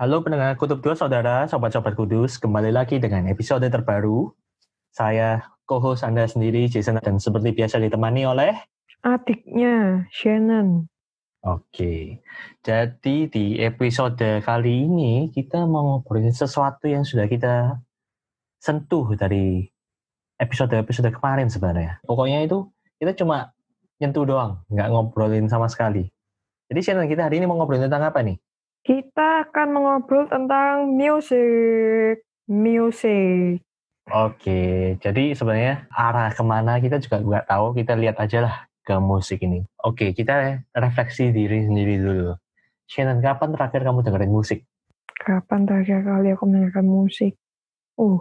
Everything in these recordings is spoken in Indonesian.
Halo pendengar Kutub Dua Saudara, Sobat-Sobat Kudus, kembali lagi dengan episode terbaru. Saya co-host Anda sendiri, Jason, dan seperti biasa ditemani oleh... Adiknya, Shannon. Oke, jadi di episode kali ini kita mau ngobrolin sesuatu yang sudah kita sentuh dari episode-episode kemarin sebenarnya. Pokoknya itu kita cuma nyentuh doang, nggak ngobrolin sama sekali. Jadi Shannon, kita hari ini mau ngobrolin tentang apa nih? Kita akan mengobrol tentang music. Music. Oke, jadi sebenarnya arah ke mana kita juga nggak tahu. Kita lihat aja lah ke musik ini. Oke, kita refleksi diri sendiri dulu. Shannon, kapan terakhir kamu dengerin musik? Kapan terakhir kali aku mendengarkan musik? Uh,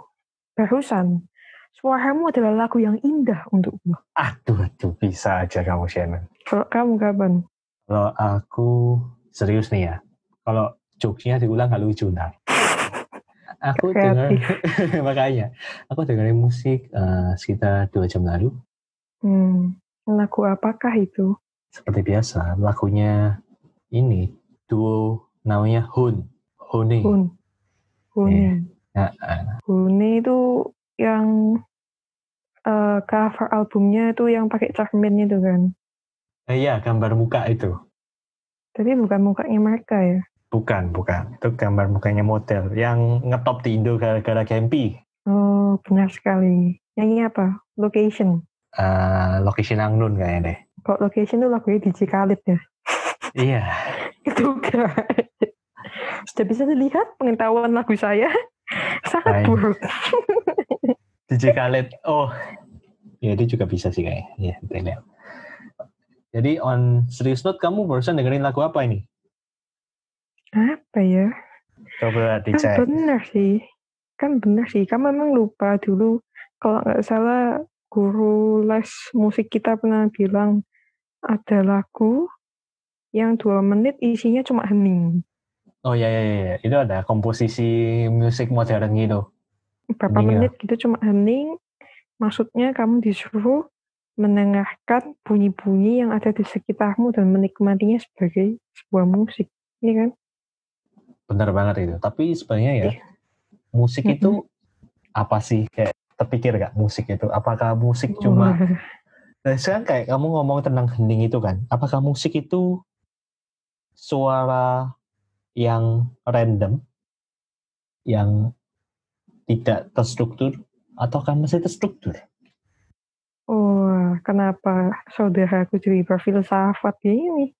barusan. Suaramu adalah lagu yang indah untukku. Aduh, aduh, bisa aja kamu Shannon. Kalau kamu kapan? Kalau aku serius nih ya, kalau jokesnya diulang nggak lucu ntar. Aku dengar, makanya aku dengerin musik uh, sekitar dua jam lalu. Hmm, lagu apakah itu? Seperti biasa, lagunya ini duo namanya Hun, Hune. Hun. Hune. Yeah. Nah, uh, Hune itu yang uh, cover albumnya itu yang pakai cermin itu kan? Iya, gambar muka itu. Tapi bukan mukanya mereka ya? Bukan, bukan. Itu gambar mukanya model yang ngetop di Indo gara-gara Gempi. Oh, benar sekali. Nyanyi apa? Location? Uh, location Angnun kayaknya deh. Kok location tuh lagunya DJ Khalid ya? iya. Itu kan. Sudah bisa dilihat pengetahuan lagu saya. Sangat buruk. DJ Khalid. Oh, ya dia juga bisa sih kayaknya. Iya, lihat. Jadi on serious note kamu barusan dengerin lagu apa ini? Apa ya? Coba dicek. Kan benar sih. Kan benar sih. Kamu memang lupa dulu. Kalau nggak salah guru les musik kita pernah bilang ada lagu yang dua menit isinya cuma hening. Oh iya iya iya. Itu ada komposisi musik modern gitu. Berapa hening menit ya? gitu cuma hening. Maksudnya kamu disuruh mendengarkan bunyi-bunyi yang ada di sekitarmu dan menikmatinya sebagai sebuah musik, ini kan? Benar banget itu. Tapi sebenarnya ya, iya. musik mm -hmm. itu apa sih? Kayak terpikir gak musik itu? Apakah musik cuma... Nah, sekarang kayak kamu ngomong tentang hening itu kan, apakah musik itu suara yang random, yang tidak terstruktur, ataukah masih terstruktur? Oh, kenapa saudaraku jadi berfilsafat ini?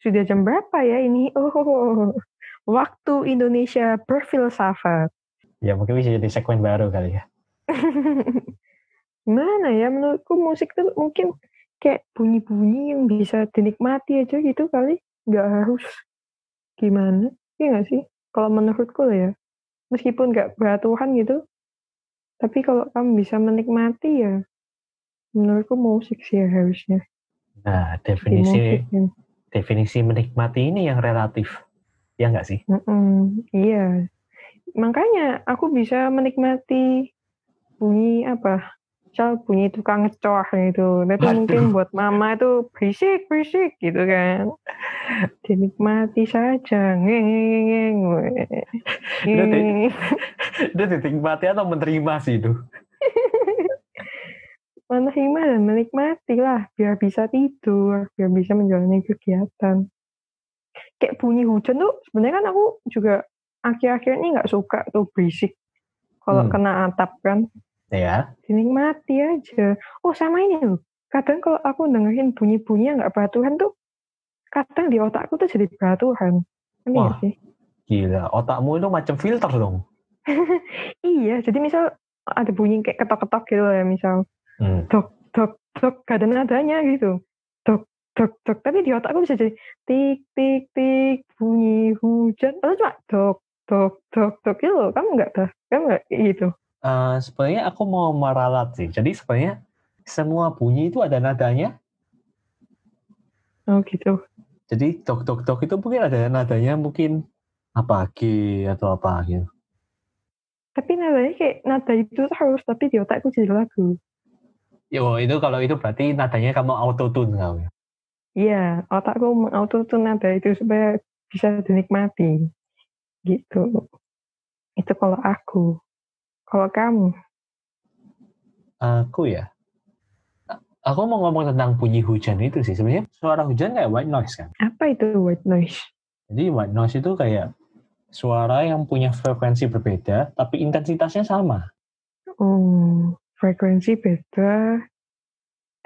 Sudah jam berapa ya ini? Oh, waktu Indonesia berfilsafat. Ya mungkin bisa jadi segmen baru kali ya. Mana ya menurutku musik tuh mungkin kayak bunyi-bunyi yang bisa dinikmati aja gitu kali. Nggak harus gimana. Iya nggak sih? Kalau menurutku lah ya. Meskipun nggak beraturan gitu. Tapi kalau kamu bisa menikmati ya menurutku musik sih ya harusnya. Nah, definisi musik, ya. definisi menikmati ini yang relatif, ya nggak sih? Mm -mm, iya, makanya aku bisa menikmati bunyi apa? Misal bunyi tukang ngecor gitu, tapi Aduh. mungkin buat mama itu berisik berisik gitu kan. Dinikmati saja, ngeng ngeng Itu dinikmati atau menerima sih itu? menerima dan menikmati lah biar bisa tidur biar bisa menjalani kegiatan kayak bunyi hujan tuh sebenarnya kan aku juga akhir-akhir ini nggak suka tuh berisik kalau hmm. kena atap kan. Ya dinikmati aja. Oh sama ini loh. Kadang kalau aku dengerin bunyi-bunyi yang nggak beraturan tuh kadang di otakku tuh jadi beraturan ini Wah, sih? gila. Otakmu itu macam filter dong. Iya jadi misal ada bunyi kayak ketok-ketok gitu ya misal hmm. dok dok dok gak ada nadanya gitu dok dok tapi di otakku bisa jadi tik tik tik bunyi hujan. Atau cuma dok dok dok dok gitu loh. Kamu nggak dah kamu nggak gitu? Uh, sebenarnya aku mau meralat sih. Jadi sebenarnya semua bunyi itu ada nadanya. Oh gitu. Jadi dok dok dok itu mungkin ada nadanya mungkin apa G atau apa gitu. Tapi nadanya kayak nada itu harus tapi di otakku jadi lagu. Yo, itu kalau itu berarti nadanya kamu auto tune kamu. Iya, otakku auto tune nada itu supaya bisa dinikmati. Gitu. Itu kalau aku. Kalau kamu? Aku ya. Aku mau ngomong tentang bunyi hujan itu sih. Sebenarnya suara hujan kayak white noise kan. Apa itu white noise? Jadi white noise itu kayak suara yang punya frekuensi berbeda tapi intensitasnya sama. Oh, frekuensi beda,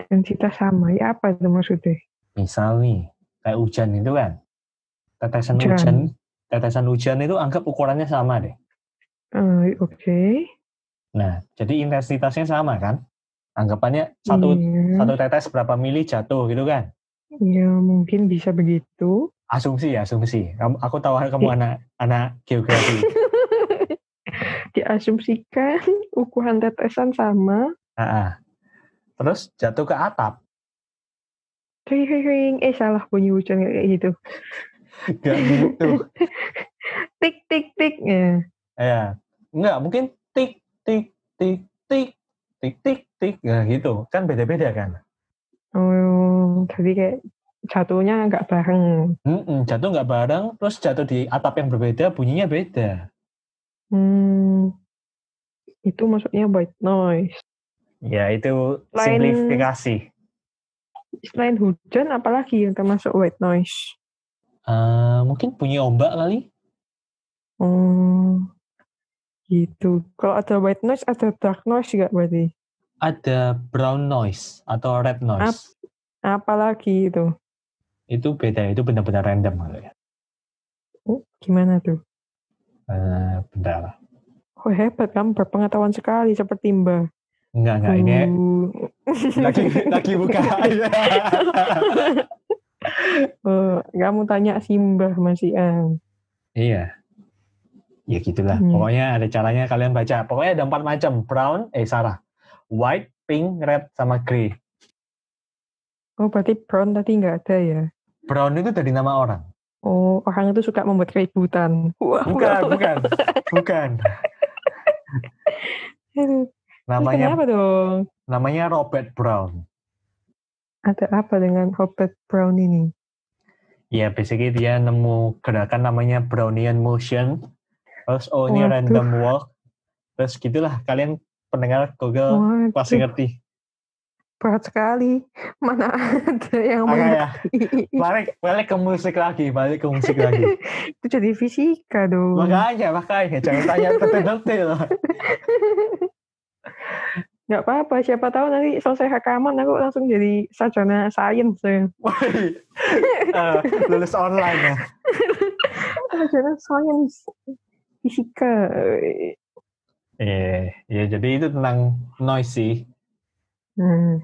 intensitas sama. Ya apa itu maksudnya? Misal nih, kayak hujan itu kan. Tetesan Hujan. hujan, tetesan hujan itu anggap ukurannya sama deh. Eh, Oke. Nah, jadi intensitasnya sama kan? Anggapannya satu Iya. satu tetes berapa mili jatuh gitu kan? Ya mungkin bisa begitu. Asumsi ya, asumsi. Kamu, aku tahu kamu anak anak geografi. Diasumsikan ukuran tetesan sama. Ah, ah. Terus jatuh ke atap. Ring, ring, ring. Eh salah bunyi hujan kayak gitu. Gak gitu. Tik, tik, tik. Ya. ya. Enggak, mungkin tik, tik, tik, tik, tik, tik, tik. Nah, gitu. Kan beda-beda kan? Oh, jadi kayak jatuhnya nggak bareng. Mm-mm, jatuh nggak bareng, terus jatuh di atap yang berbeda, bunyinya beda. Hmm, itu maksudnya white noise. Ya, itu Lain- simplifikasi. Selain hujan, apalagi yang termasuk white noise? Eh, mungkin bunyi ombak kali? Oh, gitu. Kalau ada white noise, ada dark noise nggak berarti? Ada brown noise atau red noise. Apalagi itu? Itu beda, itu benar-benar random kali ya. Oh, gimana tuh? Eh, bentar. Oh hebat kamu berpengetahuan sekali seperti Mbak. Enggak, enggak. Ini Uh. lagi lagi buka. Oh, kamu tanya si Mbah masih Ang. iya. Ya gitulah. Hmm. Pokoknya ada caranya kalian baca. Pokoknya ada empat macam. Brown, eh salah. White, pink, red, sama grey. Oh berarti brown tadi nggak ada ya? Brown itu dari nama orang. Oh orang itu suka membuat keributan. Wah, Bukan, bukan. Bukan. Namanya kenapa dong? namanya Robert Brown. Ada apa dengan Robert Brown ini? Ya, basically dia nemu gerakan namanya Brownian motion. Terus oh ini Waduh. random walk. Terus gitulah kalian pendengar Google Waduh, pasti ngerti. berat sekali. Mana ada yang Makanya mengerti? balik balik ke musik lagi, balik ke musik lagi. itu jadi fisika dong. Makanya, makanya jangan tanya detail-detail. Nggak apa-apa, siapa tahu nanti selesai rekaman aku langsung jadi sarjana sains. ya. Eh, lulus online ya. Sarjana sains fisika. Iya, ya jadi itu tentang noise sih. Hmm.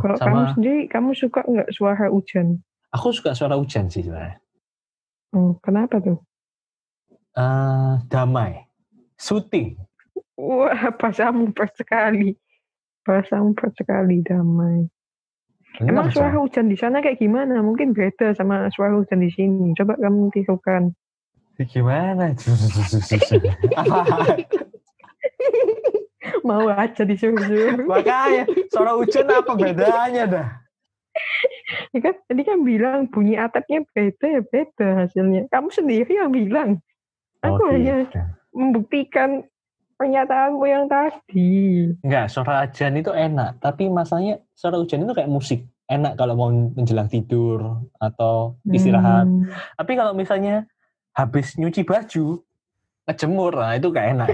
Kalau kamu sendiri, kamu suka nggak suara hujan? aku suka suara hujan sih sebenarnya. Oh, kenapa tuh? Eh, damai, soothing. Wah, bahasamu berat sekali. Bahasamu berat sekali, damai. Emang suara hujan di sana kayak gimana? Mungkin beda sama suara hujan di sini. Coba kamu tirukan. Gimana? Mau aja disuruh-suruh. Makanya suara hujan apa bedanya dah? Ya kan, tadi kan bilang bunyi atapnya beda ya beda hasilnya. Kamu sendiri yang bilang. Aku Oh, hanya gitu. membuktikan pernyataanmu yang tadi. Enggak, suara hujan itu enak. Tapi masalahnya suara hujan itu kayak musik. Enak kalau mau menjelang tidur atau istirahat. Hmm. Tapi kalau misalnya habis nyuci baju, ngejemur, nah itu kayak enak.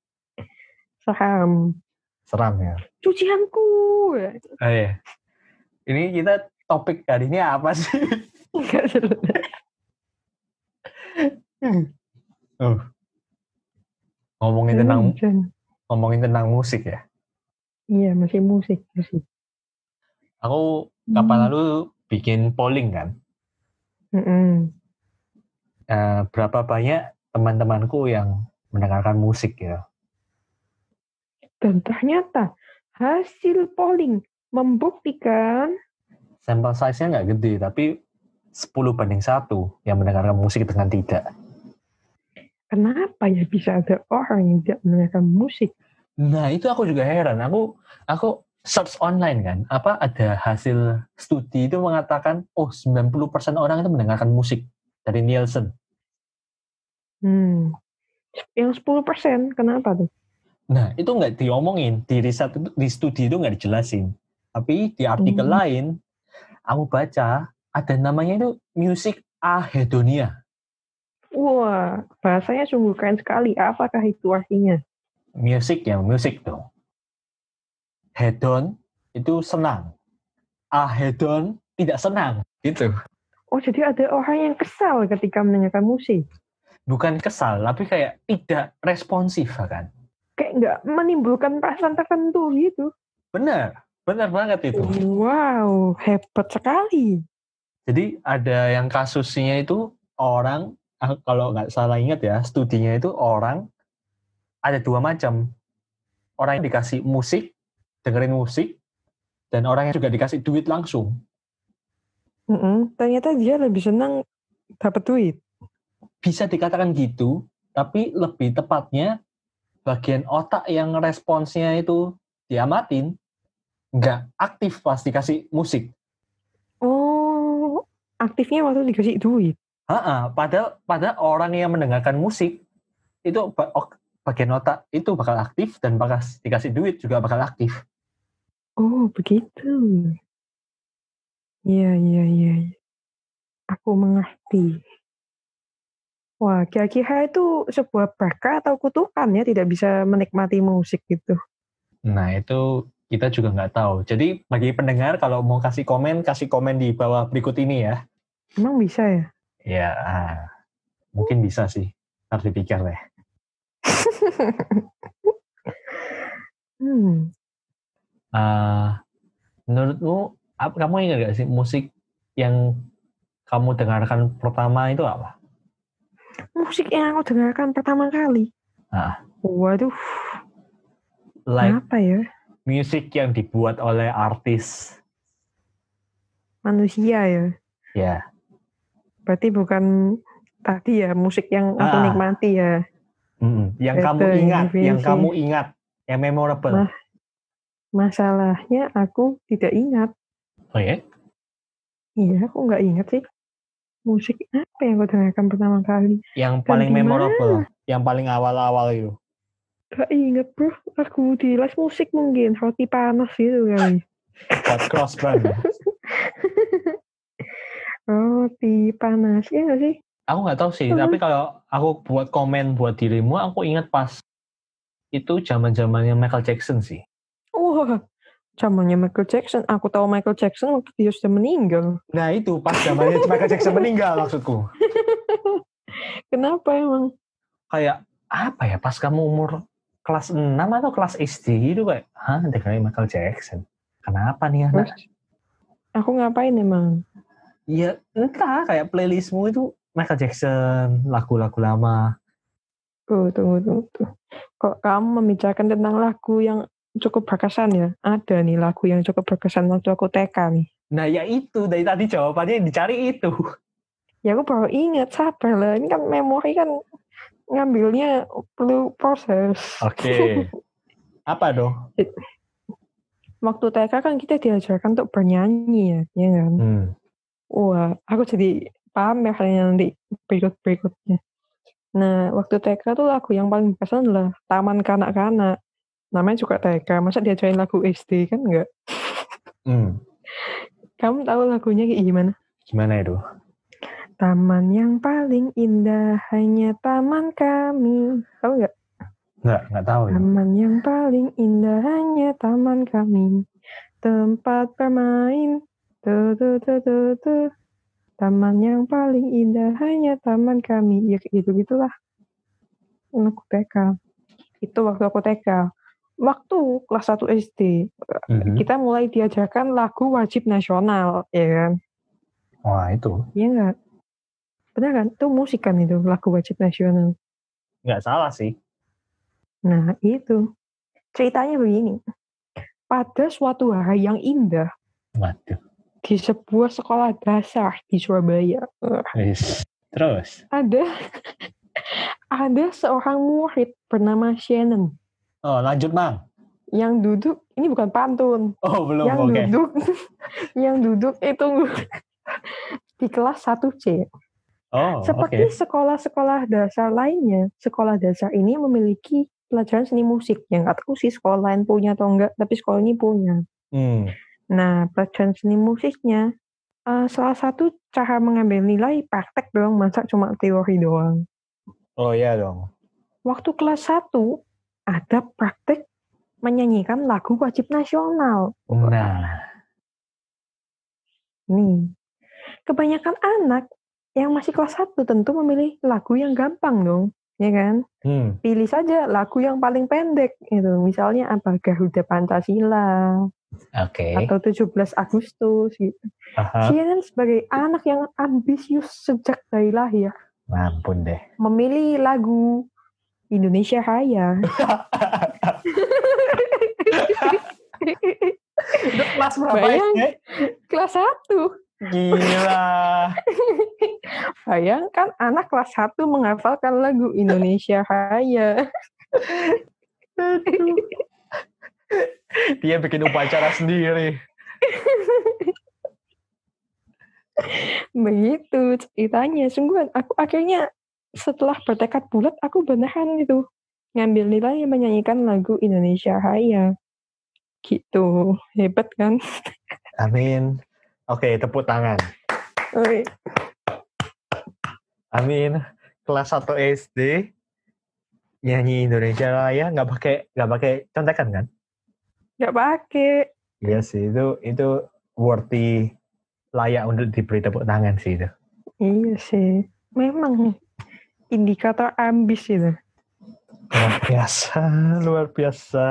Saham. Seram ya. Cucianku. Oh, iya. Ini kita topik hari ini apa sih? Enggak. Oh. Ngomongin tentang Hujan. ngomongin tentang musik ya. Iya, masih musik. Musik. Aku kapan Hmm. lalu bikin polling kan. Mm-mm. Eh, berapa banyak teman-temanku yang mendengarkan musik ya. Dan ternyata hasil polling membuktikan Sampel size-nya nggak gede, tapi 10 banding satu yang mendengarkan musik dengan tidak. Kenapa ya bisa ada orang yang tidak mendengarkan musik. Nah, itu aku juga heran. Aku aku search online kan, apa ada hasil studi itu mengatakan, oh 90% orang itu mendengarkan musik dari Nielsen. Hmm. Yang 10% kenapa tuh? Nah, itu nggak diomongin. Di riset itu, di studi itu nggak dijelasin. Tapi di artikel Hmm. lain, aku baca ada namanya itu musik ahedonia. Wah, bahasanya sungguh keren sekali. Apakah itu artinya? Musik ya, musik dong. Hedon itu senang. Ahedon tidak senang. Gitu. Oh, jadi ada orang yang kesal ketika mendengarkan musik. Bukan kesal, tapi kayak tidak responsif kan. Kayak nggak menimbulkan perasaan tertentu gitu. Benar, benar banget itu. Wow, hebat sekali. Jadi ada yang kasusnya itu orang, ah, kalau nggak salah ingat ya, studinya itu orang ada dua macam. Orang yang dikasih musik, dengerin musik, dan orang yang juga dikasih duit langsung. Mm-mm, Ternyata dia lebih senang dapat duit. Bisa dikatakan gitu, tapi lebih tepatnya bagian otak yang responsnya itu diamatin, nggak aktif pas dikasih musik. Oh, aktifnya waktu dikasih duit. Ha padahal padahal orang yang mendengarkan musik itu bagian otak itu bakal aktif dan bakal dikasih duit juga bakal aktif. Oh, begitu. Iya, iya, iya. iya. Aku mengerti. Wah, kira-kira itu sebuah berkah atau kutukan ya tidak bisa menikmati musik gitu. Nah itu kita juga nggak tahu. Jadi bagi pendengar kalau mau kasih komen kasih komen di bawah berikut ini ya. Emang bisa ya? Ya ah, mungkin bisa sih. Harus dipikir deh. Hmm. Ah, menurutmu kamu ingat gak sih musik yang kamu dengarkan pertama itu apa? Musik yang aku dengarkan pertama kali. Ah. Waduh, Like apa ya? musik yang dibuat oleh artis. Manusia ya. Ya. Berarti bukan tadi ya musik yang aku Ah. nikmati ya. Mm-mm. Yang Itu kamu ingat, yang kamu ingat, yang memorable. Nah. Masalahnya aku tidak ingat. Oh ya? Iya, aku nggak ingat sih. Musik apa yang aku dengarkan pertama kali? Yang Dan paling di memorable, yang paling awal-awal itu. Gak inget bro. Aku di les musik mungkin. Roti panas gitu kali. Buat cross band. Roti panas. Iya nggak sih? Aku nggak tahu sih, Hmm. tapi kalau aku buat komen buat dirimu, aku ingat pas itu zaman zamannya Michael Jackson sih. Wah, zamannya Michael Jackson. Aku tahu Michael Jackson waktu dia sudah meninggal. Nah itu pas zamannya Michael Jackson meninggal maksudku. Kenapa emang? Kayak apa ya? Pas kamu umur kelas 6 atau kelas SD gitu kayak, hah dengerin Michael Jackson. Kenapa nih anak? Terus, aku ngapain emang? Ya entah kayak playlistmu itu Michael Jackson, lagu-lagu lama. Oh, tunggu, tunggu, tunggu. Kok kamu membicarakan tentang lagu yang cukup berkesan ya? Ada nih lagu yang cukup berkesan waktu aku TK nih. Nah ya itu dari tadi jawabannya yang dicari itu. Ya aku baru ingat, sabar lah. Ini kan memori kan ngambilnya perlu proses. Oke. Apa dong? Waktu TK kan kita diajarkan untuk bernyanyi ya, ya kan? Hmm. Wah, aku jadi paham ya kayaknya nanti berikut-berikutnya. Nah, waktu TK tuh lagu yang paling berkesan adalah Taman Kanak-Kanak. Namanya juga TK, masa diajarin lagu SD kan enggak? Hmm. Kamu tahu lagunya kayak gimana? Gimana itu? Taman yang paling indah hanya taman kami. Tahu nggak? Nggak, nggak tahu ya. Taman yang paling indah hanya taman kami. Tempat bermain. Tuh, tuh, tuh, tuh, tuh. Taman yang paling indah hanya taman kami. Ya kayak gitu-gitulah. Aku TK. Itu waktu aku TK. Waktu kelas 1 SD, Mhm. kita mulai diajarkan lagu wajib nasional, ya kan? Wah itu Iya nggak? Benar kan? Itu musik kan itu, lagu wajib nasional. nggak salah sih. Nah, itu. Ceritanya begini. Pada suatu hari yang indah Waduh. Di sebuah sekolah dasar di Surabaya, Wis. Terus. ada ada seorang murid bernama Shannon Oh lanjut mang. yang duduk ini bukan pantun, Oh belum yang oke. duduk yang duduk itu di kelas 1C. Oh, Seperti sekolah-sekolah dasar lainnya, sekolah dasar ini memiliki pelajaran seni musik. Yang nggak tahu sih sekolah lain punya atau enggak, tapi sekolah ini punya. Hmm. Nah, pelajaran seni musiknya, eh, salah satu cara mengambil nilai praktek dong, masa cuma teori doang. Oh iya dong. Waktu kelas 1, ada praktek menyanyikan lagu wajib nasional. Nah, Nih, kebanyakan anak yang masih kelas 1 tentu memilih lagu yang gampang dong, ya kan? hmm. Pilih saja lagu yang paling pendek gitu. Misalnya apa? Garuda Pancasila Oke. atau 17 Agustus gitu. Aha. CNN sebagai anak yang ambisius sejak dari lahir Ampun deh. memilih lagu Indonesia Raya. Itu kelas berapa Bayang. SD? kelas 1. Gila. Bayangkan anak kelas 1 menghafalkan lagu Indonesia Raya. Dia bikin upacara sendiri. Begitu ceritanya. Sungguh aku akhirnya setelah bertekad bulat aku beneran itu ngambil nilai menyanyikan lagu Indonesia Raya. Gitu. Hebat kan? Amin. Oke, tepuk tangan. Oi. Amin. Kelas 1 SD nyanyi Indonesia Raya nggak pakai nggak pakai contekan kan? Gak pakai. Iya sih itu itu worthy layak untuk diberi tepuk tangan sih itu. Iya sih. Memang indikator ambis itu. Luar biasa, luar biasa.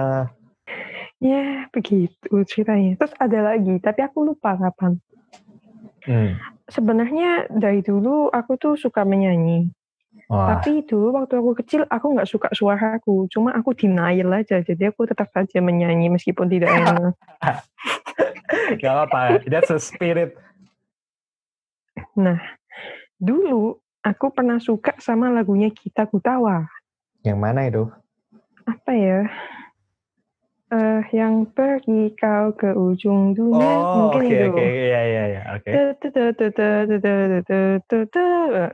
Ya, begitu ceritanya. Terus ada lagi, tapi aku lupa kapan. Hmm. Sebenarnya dari dulu aku tuh suka menyanyi. Wah, Tapi dulu waktu aku kecil aku nggak suka suaraku. Cuma aku denial aja. Jadi aku tetap saja menyanyi meskipun tidak enak. gak apa-apa. That's a spirit. Nah, dulu aku pernah suka sama lagunya Gita Gutawa. Yang mana itu? Apa ya? Eh, yang pergi kau ke ujung dunia. Oh, Mungkin oke itu. oke, iya iya iya, oke.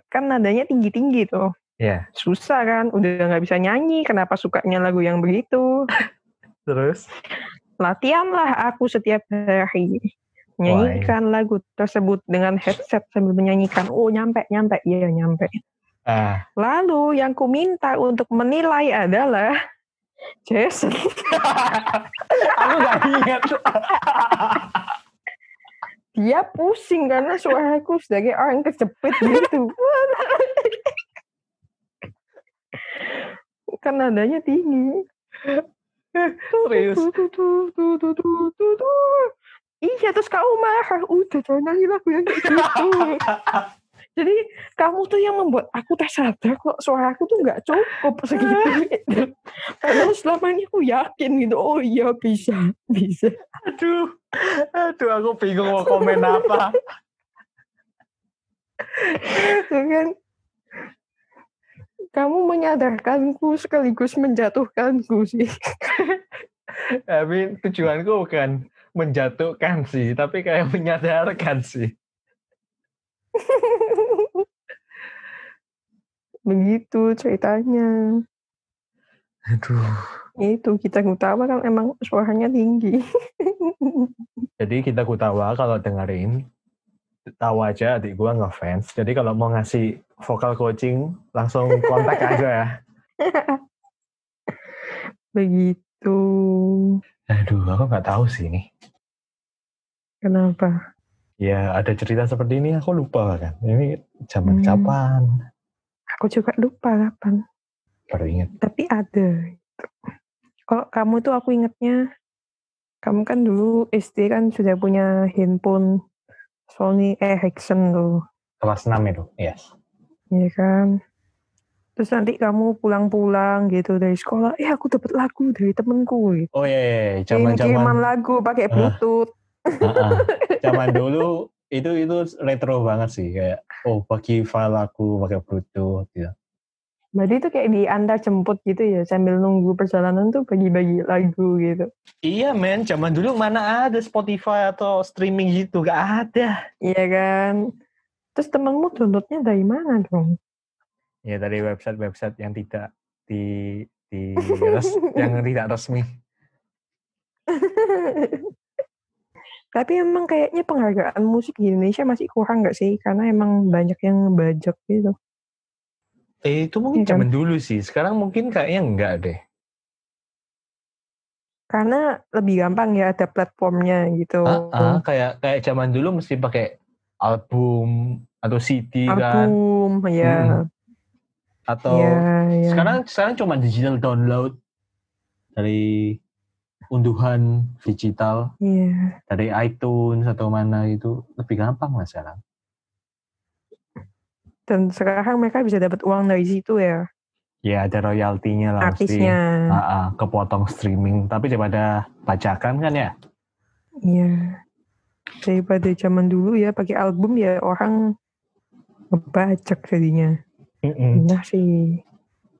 Kan nadanya tinggi-tinggi tuh. Iya. Susah kan, udah nggak bisa nyanyi, kenapa sukanya lagu yang begitu? Terus? Latihanlah aku setiap hari. Menyanyikan lagu tersebut dengan headset sambil menyanyikan. Oh nyampe, nyampe, iya nyampe. Ah, Lalu yang ku minta untuk menilai adalah Jason. aku gak ingat. Dia pusing karena suaraku sebagai orang kejepit gitu. kan nadanya tinggi. Serius. Iya terus kamu marah. Udah jangan nyanyi lagu yang gitu. Jadi kamu tuh yang membuat aku tak sadar kok suara aku tuh nggak cukup segitu. Padahal selama ini aku yakin gitu. Oh iya bisa, bisa. Aduh, aduh aku bingung mau komen apa. Tuh kan. Kamu menyadarkanku sekaligus menjatuhkanku sih. Tapi tujuanku bukan menjatuhkan sih, tapi kayak menyadarkan sih. Begitu ceritanya. Aduh. Itu kita utama kan emang suaranya tinggi. Jadi kita kutawa kalau dengerin, tahu aja adik gua ngefans. Jadi kalau mau ngasih vokal coaching, langsung kontak aja ya. Begitu. Aduh, aku nggak tahu sih ini. Kenapa? Ya ada cerita seperti ini aku lupa kan. Ini zaman Hmm. kapan? Aku juga lupa kapan. Baru ingat. Tapi ada. gitu. Kalau kamu tuh aku ingetnya, kamu kan dulu SD kan sudah punya handphone Sony Ericsson tuh. Kelas 6 itu, yes. Iya kan? Terus nanti kamu pulang-pulang gitu dari sekolah, eh aku dapat lagu dari temenku gitu. Oh iya, iya, iya. Kiriman zaman-zaman lagu pakai bluetooth. Ah, ah. zaman dulu itu itu retro banget sih kayak oh bagi file aku pakai Bluetooth gitu. Berarti itu kayak diantar jemput gitu ya, sambil nunggu perjalanan tuh bagi-bagi lagu gitu. Iya men, zaman dulu mana ada Spotify atau streaming gitu, gak ada. Iya kan? Terus temenmu downloadnya dari mana dong? Ya dari website-website yang tidak di di res- yang tidak resmi. Tapi emang kayaknya penghargaan musik di Indonesia masih kurang nggak sih? Karena emang banyak yang bajak gitu. Eh, itu mungkin Iya kan? zaman dulu sih. Sekarang mungkin kayaknya enggak deh. Karena lebih gampang ya ada platformnya gitu. Ah, ah, kayak kayak zaman dulu mesti pakai album atau CD kan Album, ya. atau ya, ya. sekarang sekarang cuma digital download dari unduhan digital Iya. dari iTunes atau mana itu lebih gampang lah sekarang. Dan sekarang mereka bisa dapat uang dari situ ya, Ya ada royaltinya lah mesti. artisnya. Kepotong streaming tapi daripada bajakan kan ya. Iya. Daripada zaman dulu ya pakai album ya orang ngebajak jadinya. Nah sih.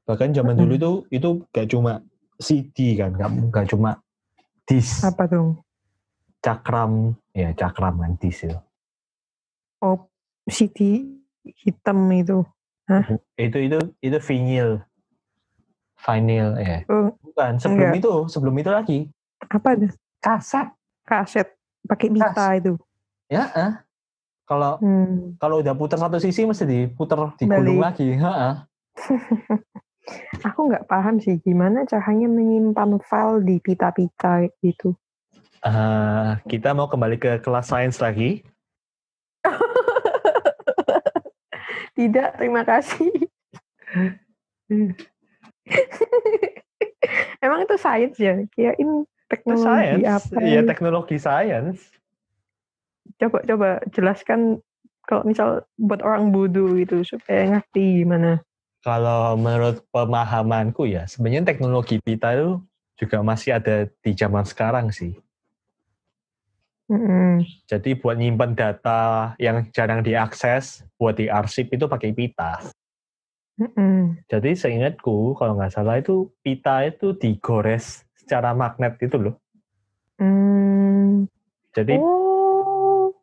Bahkan zaman dulu itu itu gak cuma CD kan, gak, gak cuma disc, Apa dong? cakram, ya cakram kan disc itu. Oh, CD hitam itu. Itu itu itu vinyl, vinyl ya. Oh, Bukan sebelum Enggak. itu, sebelum itu lagi apa tuh? kaset. Kaset pakai pita itu. Ya, ah. kalau Hmm. kalau udah putar satu sisi mesti diputar digulung Balik. lagi. Ha-ha. Aku nggak paham sih gimana caranya menyimpan file di pita-pita gitu. Eh, kita mau kembali ke kelas sains lagi. Tidak, terima kasih. Emang itu sains ya? Kirain Itu teknologi sains, apa? iya teknologi sains. Coba coba jelaskan kalau misal buat orang bodoh gitu supaya ngerti gimana. Kalau menurut pemahamanku ya, sebenarnya teknologi pita itu juga masih ada di zaman sekarang sih. Mm-mm. Jadi buat nyimpen data yang jarang diakses, buat diarsip itu pakai pita. Mm-mm. Jadi seingatku, kalau nggak salah itu pita itu digores secara magnet itu loh. Hmm. Jadi Oh,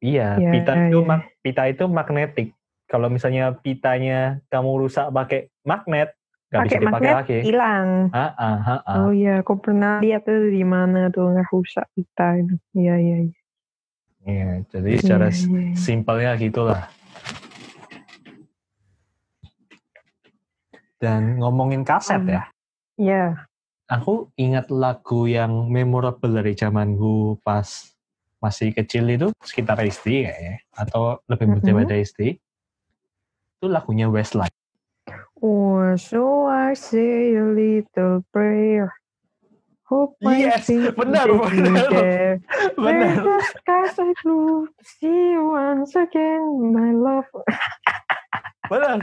iya, Ya, pita itu ya. mag- pita itu magnetik. Kalau misalnya pitanya kamu rusak pakai magnet, nggak bisa pakai dipakai magnet lagi. hilang. Ah, ah, ah, ah. Oh iya, aku pernah lihat tuh di mana tuh nggak rusak pita itu. Iya iya. iya. Iya, jadi secara Iya, s- iya, iya. simpelnya gitulah. Dan ngomongin kaset Hmm. ya, Iya. aku ingat lagu yang memorable dari zamanku pas masih kecil itu sekitar SD kayaknya, atau lebih muda Mhm. daripada SD. Itu lagunya Westlife. Oh, so I say a little prayer. Hope my Yes, benar, benar. Benar. skies are blue, see you once again, my love. Benar.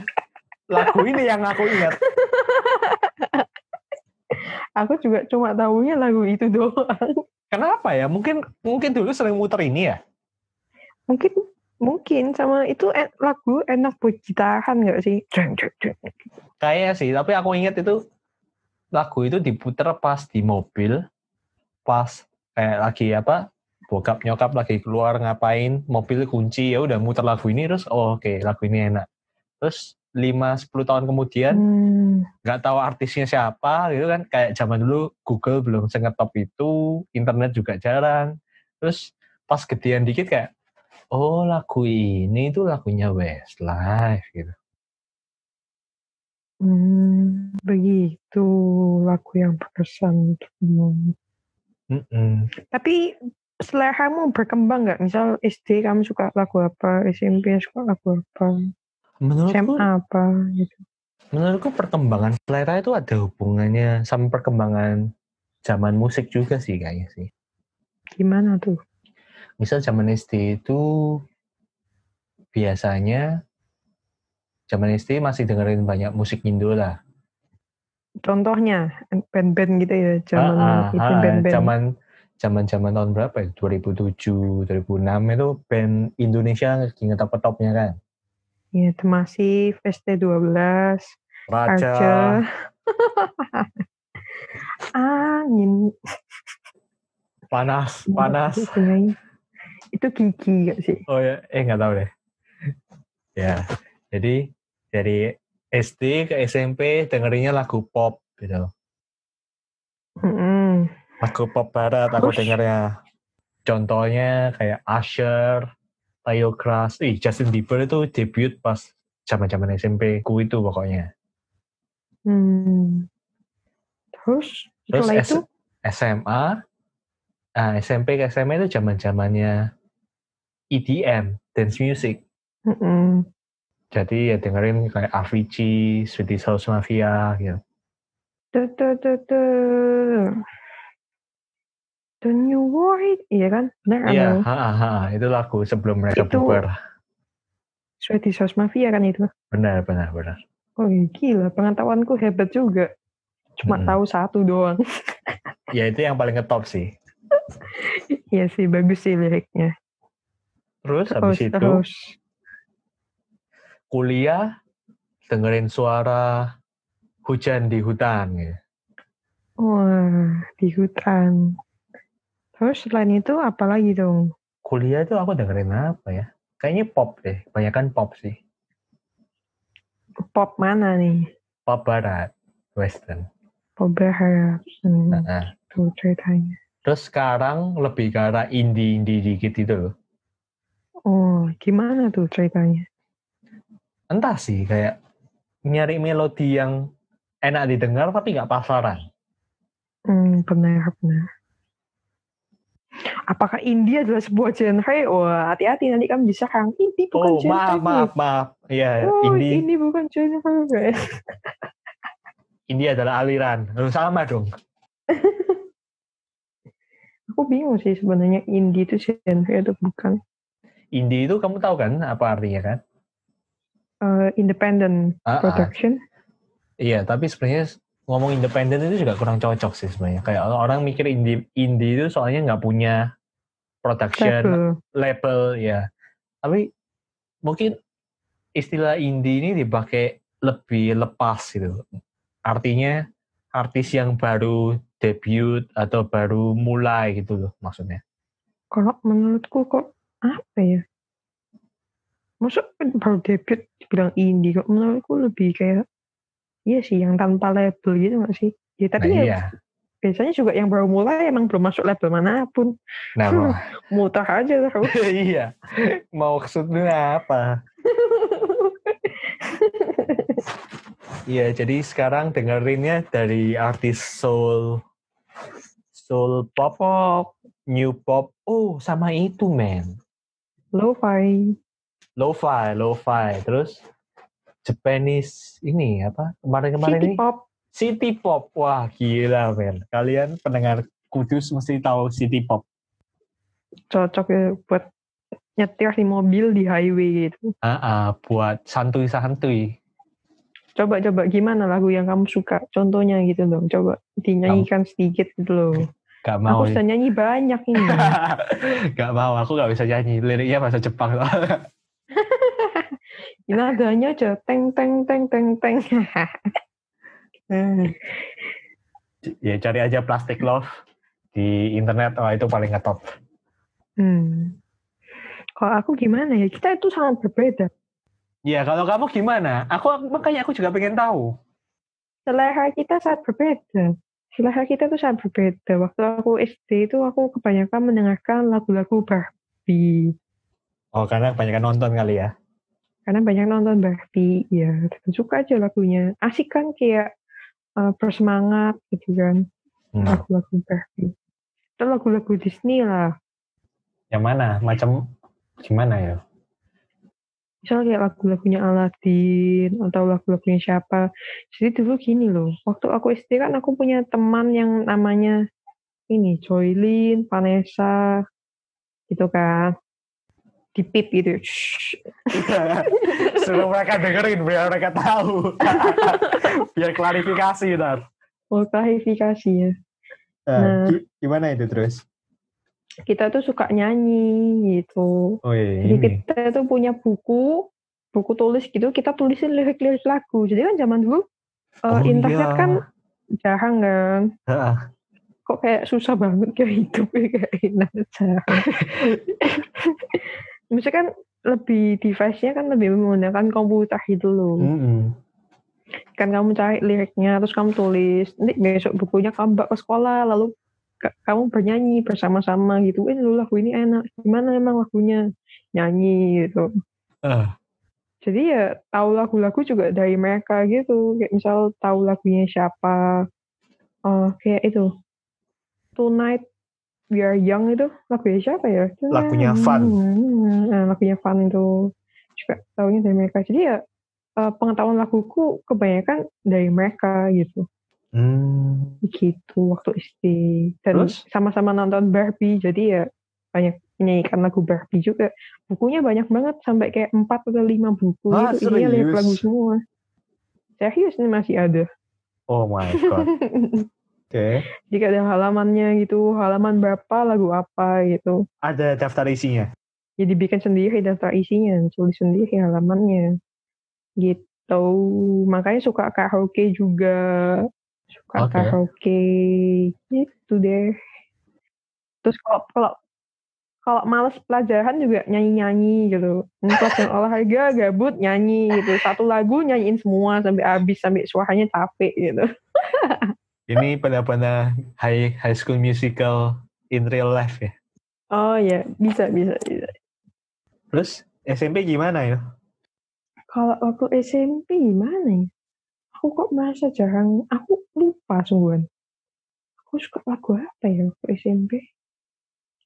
Lagu ini yang aku ingat. Aku juga cuma tahunya lagu itu doang. Kenapa ya? Mungkin mungkin dulu sering muter ini ya. Mungkin mungkin sama itu en- lagu enak buat gitaran nggak sih? Jeng, jeng, jeng. Kayaknya sih, tapi aku ingat itu lagu itu diputer pas di mobil, pas kayak lagi apa, bokap nyokap lagi keluar ngapain, mobil kunci, ya udah muter lagu ini terus, oh oke lagu ini enak. Terus 5-10 tahun kemudian Hmm, nggak tahu artisnya siapa gitu kan, kayak zaman dulu Google belum sengetop itu, internet juga jarang. Terus pas gedean dikit kayak, oh lagu ini tuh lagunya Westlife gitu. hmm, begitu lagu yang berkesan. untukmu. Mm-mm. Tapi seleramu berkembang nggak? Misal SD kamu suka lagu apa, SMP suka lagu apa, Menurutku SMA apa gitu. Menurutku perkembangan selera itu ada hubungannya sama perkembangan zaman musik juga sih kayaknya sih. Gimana tuh? Misal zaman SD itu biasanya zaman SD masih dengerin banyak musik Indo lah. Contohnya band-band gitu ya, zaman Ah, ah, itu ah, band-band. zaman zaman zaman tahun berapa ya? 2007, 2006 itu band Indonesia lagi ngetop-topnya kan. Ya, The Massive, ST12, Raja, Arca. Angin. panas, panas. Itu Gigi gak sih? Oh ya, eh nggak tahu deh. ya jadi dari SD ke SMP dengerinnya lagu pop gitu Mm-mm. lagu pop barat aku Terus? dengarnya contohnya kayak Usher, Tayo Kras, ih Justin Bieber itu debut pas zaman-zaman SMP ku itu pokoknya. Hmm. Terus Terus setelah S- itu SMA, ah, SMP ke SMA itu zaman-zamannya EDM, dance music. mm-mm. Jadi ya dengerin kayak Avicii, Swedish House Mafia gitu. Tuh, tuh, tuh, tuh. The New World, iya kan? Benar? Iya, Bang? ha, ha, ha, itu lagu sebelum mereka Itu- bubar. Swedish House Mafia kan itu? Benar, benar, benar. Oh iya, gila, pengetahuanku hebat juga. Cuma Mm-mm. tahu satu doang. Ya itu yang paling ngetop sih. Iya sih, bagus sih liriknya. Terus Terus, habis itu terus. kuliah dengerin suara hujan di hutan gitu. Wah, di hutan. Terus selain itu apa lagi dong? Kuliah itu aku dengerin apa ya? Kayaknya pop deh, kebanyakan pop sih. Pop mana nih? Pop barat, western. Pop barat. Hmm, Nah, tuh ceritanya. Terus sekarang lebih ke arah indie-indie dikit itu loh. Oh, gimana tuh ceritanya? Entah sih, kayak nyari melodi yang enak didengar tapi nggak pasaran. Hmm, benar, benar. Apakah India adalah sebuah genre? Wah, hati-hati nanti kamu diserang. Indie bukan Oh, genre. maaf, maaf, maaf. Iya, Oh, indie, ini bukan genre. indie adalah aliran. Lalu sama dong. Aku bingung sih sebenarnya indie itu genre atau bukan. Indie itu kamu tahu kan apa artinya kan? Eh, independent ah. production. Iya, tapi sebenarnya ngomong independen itu juga kurang cocok sih sebenarnya. Kayak orang mikir indie, indie itu soalnya nggak punya production Label. label ya. Tapi mungkin istilah indie ini dipakai lebih lepas gitu. Artinya artis yang baru debut atau baru mulai gitu loh maksudnya. Kalau menurutku kok apa ya? Maksud baru debut bilang indie kok menurutku lebih kayak iya sih yang tanpa label gitu nggak sih? Ya tapi nah, ya iya. biasanya juga yang baru mulai emang belum masuk label mana pun. Nah, Mutar aja terus. iya. Mau maksudnya apa? Iya, jadi sekarang dengerinnya dari artis soul, soul pop, Pop, new pop. Oh, sama itu men, lo-fi. lo-fi, lo-fi. Terus Japanese ini apa kemarin-kemarin City ini pop. city pop. Wah gila men, kalian pendengar kudus mesti tahu city pop. Cocok ya buat nyetir di mobil di highway gitu. Ah, ah, buat santuy-santuy. Coba coba gimana lagu yang kamu suka? Contohnya gitu dong. Coba dinyanyikan sedikit gitu loh. Gak mau. Aku sudah nyanyi banyak ini. gak mau, aku gak bisa nyanyi. Liriknya bahasa Jepang. Nadanya aja teng teng teng teng teng. ya cari aja Plastic Love di internet. Wah itu paling ngetop. hmm. Kalau aku gimana ya? Kita itu sangat berbeda. Ya kalau kamu gimana? Aku makanya aku juga pengen tahu. Selera kita sangat berbeda. Selera kita tuh sangat berbeda. Waktu aku SD itu aku kebanyakan mendengarkan lagu-lagu Barbie. Oh karena kebanyakan nonton kali ya. Karena banyak nonton Barbie, ya dan suka aja lagunya. Asik kan kayak eh, bersemangat gitu kan. Hmm. Lagu-lagu Barbie. Itu lagu-lagu Disney lah. Yang mana? Macam gimana ya? Misalnya kayak lagu-lagunya Aladdin atau lagu-lagunya siapa. Jadi dulu gini loh, waktu aku SD kan aku punya teman yang namanya ini Joylin, Vanessa, gitu kan. Dipip gitu. Suruh mereka dengerin biar mereka tahu. biar klarifikasi ntar. Oh, klarifikasi ya. Nah, Nah. gi- gimana itu terus? Kita tuh suka nyanyi gitu. Oh iya, Jadi ini. kita tuh punya buku, buku tulis gitu, kita tulisin lirik-lirik lagu. Jadi kan zaman dulu eh, Oh, internet iya. kan jarang kan. Kok kayak susah banget kayak hidupnya kayak enak jarang. Misalkan lebih device-nya kan lebih menggunakan komputer gitu loh. Mm-mm. Kan kamu cari liriknya, terus kamu tulis. Nanti besok bukunya kamu bawa ke sekolah, lalu kamu bernyanyi bersama-sama gitu. Eh, lu lagu ini enak. Gimana emang lagunya? Nyanyi gitu. Ah, Jadi ya tahu lagu-lagu juga dari mereka gitu. Kayak misal tahu lagunya siapa. Oh, kayak itu. Tonight We Are Young itu lagunya siapa ya? Lagunya Fun. Nah, lagunya Fun itu juga tahunya dari mereka. Jadi ya eh, pengetahuan laguku kebanyakan dari mereka gitu. Hmm. Gitu waktu SD. Dan Terus? sama-sama nonton Barbie. Jadi ya banyak menyanyikan lagu Barbie juga. Bukunya banyak banget sampai kayak 4 atau 5 buku Ah, itu isinya lirik serius? lagu semua. Serius ini masih ada. Oh my god. Oke. Jika ada halamannya gitu, halaman berapa lagu apa gitu. Ada daftar isinya. Ya dibikin sendiri daftar isinya, tulis sendiri halamannya. Gitu. Makanya suka karaoke juga. Suka Oke. karaoke. Gitu deh. Terus kalau kalau kalau males pelajaran juga nyanyi-nyanyi gitu. Pelajaran olahraga gabut nyanyi gitu. Satu lagu nyanyiin semua sampai habis sampai suaranya capek gitu. Ini benar-benar high high school musical in real life ya. Oh ya, bisa bisa bisa. Terus SMP gimana ya? Kalau waktu SMP gimana ya? Aku kok merasa jarang, aku lupa sungguhan. Aku suka lagu apa ya waktu SMP?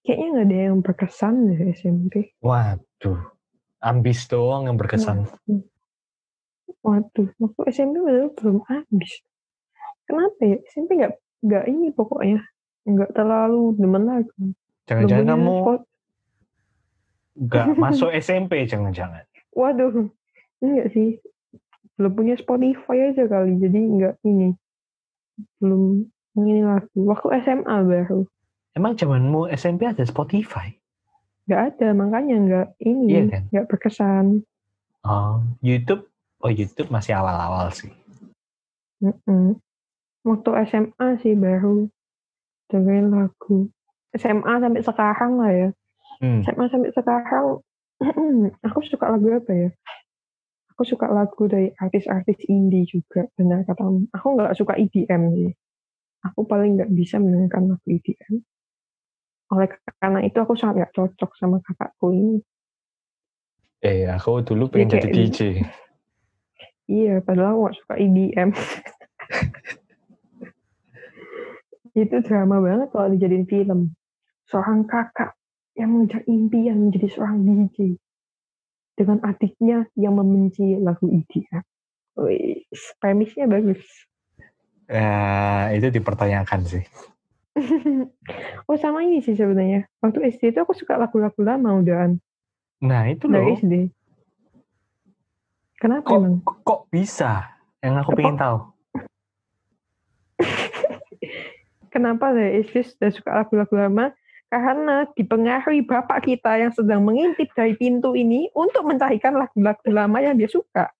Kayaknya nggak ada yang berkesan deh SMP. Waduh. Ambis doang yang berkesan. Waduh, waktu SMP padahal belum habis. Kenapa ya? SMP nggak nggak ini pokoknya nggak terlalu demen lagu. Jangan-jangan kamu nggak masuk SMP jangan-jangan. Waduh, enggak sih. Belum punya Spotify aja kali, jadi nggak ini. Belum ini lagu. Waktu SMA baru. Emang zamanmu SMP ada Spotify? nggak ada makanya nggak ini Iya kan? nggak berkesan Oh, YouTube? Oh, YouTube masih awal-awal sih. Mm-mm. waktu SMA sih baru dengerin lagu SMA sampai sekarang lah ya Hmm. SMA sampai sekarang aku suka lagu apa ya aku suka lagu dari artis-artis indie juga benar katamu aku nggak suka EDM sih aku paling nggak bisa mendengarkan lagu EDM oleh karena itu aku sangat nggak cocok sama kakakku ini Eh, aku dulu pengen jadi DJ. Iya, padahal aku gak suka EDM. itu drama banget kalau dijadiin film. Seorang kakak yang mengejar impian menjadi seorang DJ. Dengan adiknya yang membenci lagu EDM. Wih, premisnya bagus. Ya, itu dipertanyakan sih. oh sama ini sih sebenarnya. Waktu SD itu aku suka lagu-lagu lama udahan. Nah, itu Dari loh. SD. Kenapa Kok, emang? kok, bisa? Yang aku pengen tahu. Kenapa dari SD sudah suka lagu-lagu lama? Karena dipengaruhi bapak kita yang sedang mengintip dari pintu ini untuk mencarikan lagu-lagu lama yang dia suka.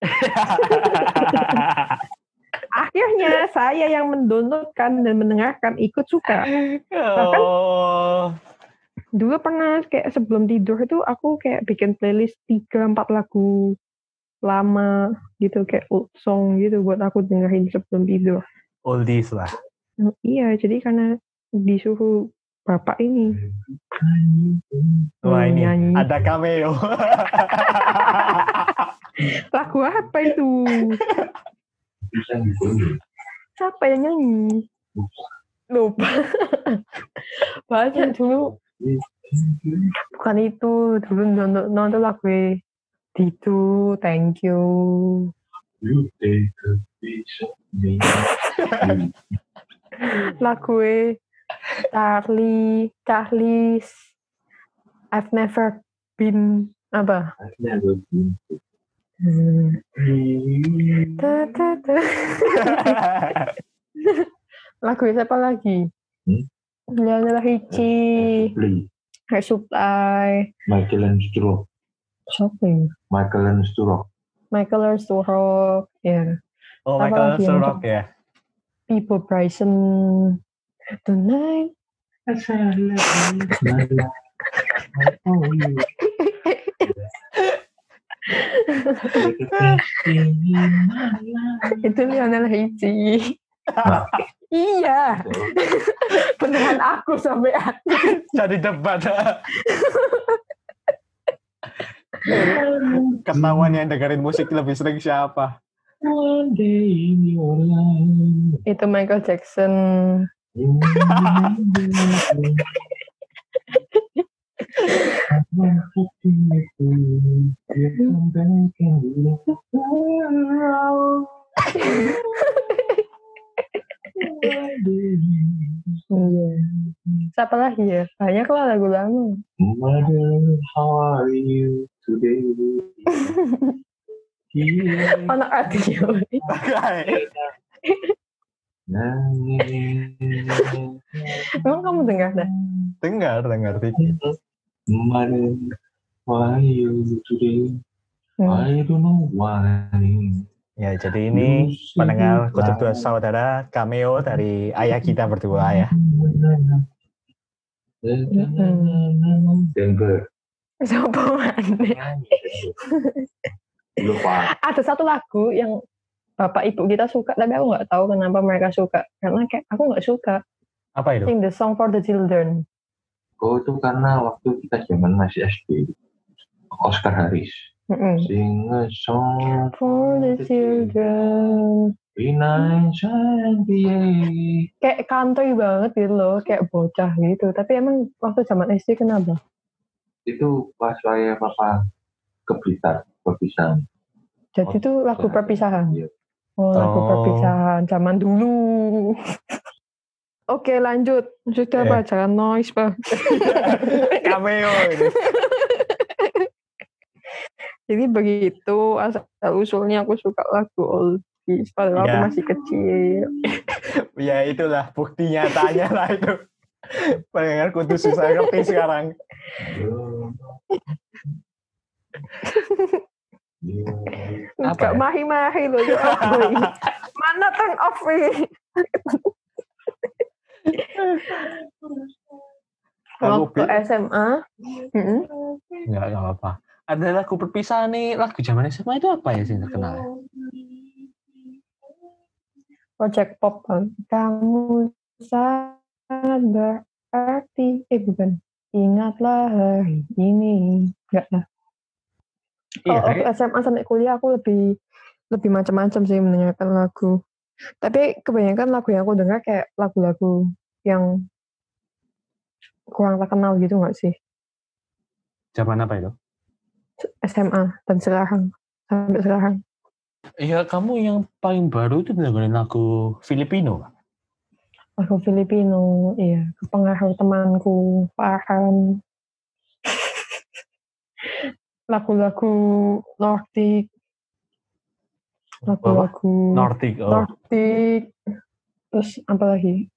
Akhirnya saya yang mendownloadkan dan mendengarkan ikut suka. oh, Dulu pernah kayak sebelum tidur itu aku kayak bikin playlist 3-4 lagu lama gitu kayak old song gitu buat aku dengerin sebelum tidur. oldies lah. Iya, jadi karena disuruh bapak ini Wah ini nyanyi. ada cameo. lagu apa itu? Siapa yang nyanyi? Lupa. Banyak dulu. Bukan itu. Dulu nonton, nonton lagu Didu, thank you. You take a piece of me. Lagu Charlie, Charlie's I've never been apa? I've never been Hmm. to Ta, ta, ta. Lagu siapa lagi? Hmm? Lionel Richie, Play. Air Supply, Michael and Sturrock. siapa ya? Michael and Sturrock. Michael Earnsturrock, ya. oh, Apa Michael yang Surrock ya. People Bryson, Tonight. As I love you, my life. You. Itu Lionel Richie. Nah. iya, beneran aku sampai Jadi debat. Ketahuan yang dengerin musik lebih sering siapa? One day in your life. itu Michael Jackson. Siapa lagi ya? Banyak lah lagu lama. Mother, how are you today? Anak radio. Emang kamu dengar dah? dengar, dengar dikit. Mother, why you today? Hmm. I don't know why. Ya, jadi ini pendengar Kutub Dua Saudara cameo dari ayah kita berdua ya. Denver. Siapa mana? Lupa. Ada satu lagu yang bapak ibu kita suka, tapi aku nggak tahu kenapa mereka suka. Karena kayak aku nggak suka. Apa itu? Sing the song for the children. Oh itu karena waktu kita zaman masih SD. Oscar Harris. Mm-mm. Sing a song For the children. Be nice and. Kayak country banget gitu loh, kayak bocah gitu. Tapi emang waktu zaman SD kenapa? Itu pas saya papa ke Blitar, perpisahan. Jadi itu lagu perpisahan. Iya. Oh, lagu Oh. perpisahan zaman dulu. Oke, lanjut. Sudah, Eh. Pak. Jangan noise, Pak. cameo. Jadi begitu asal usulnya aku suka lagu oldies padahal aku Ya. masih kecil. Ya itulah bukti nyatanya lah itu. Pendengar Kutub susah ngerti sekarang. Apa Gak ya? mahi-mahi loh ya. Mana turn off ini? Waktu SMA, mm-mm, Enggak, enggak apa-apa. Ada lagu perpisahan nih, lagu zaman SMA itu apa ya sih terkenal ya? Project Pop kan. Kamu sangat berarti. Eh bukan. Ingatlah hari ini. Enggak lah. Iya, Kalau SMA sampai kuliah aku lebih lebih macam-macam sih mendengarkan lagu. Tapi kebanyakan lagu yang aku dengar kayak lagu-lagu yang kurang terkenal gitu nggak sih? zaman apa itu? SMA dan sekarang sampai sekarang. Iya, kamu yang paling baru itu dengerin lagu Filipino. Lagu Filipino, iya, kepengaruh temanku Farhan. Lagu-lagu Nordik, lagu-lagu Nordic, oh, Nordik, terus apa lagi?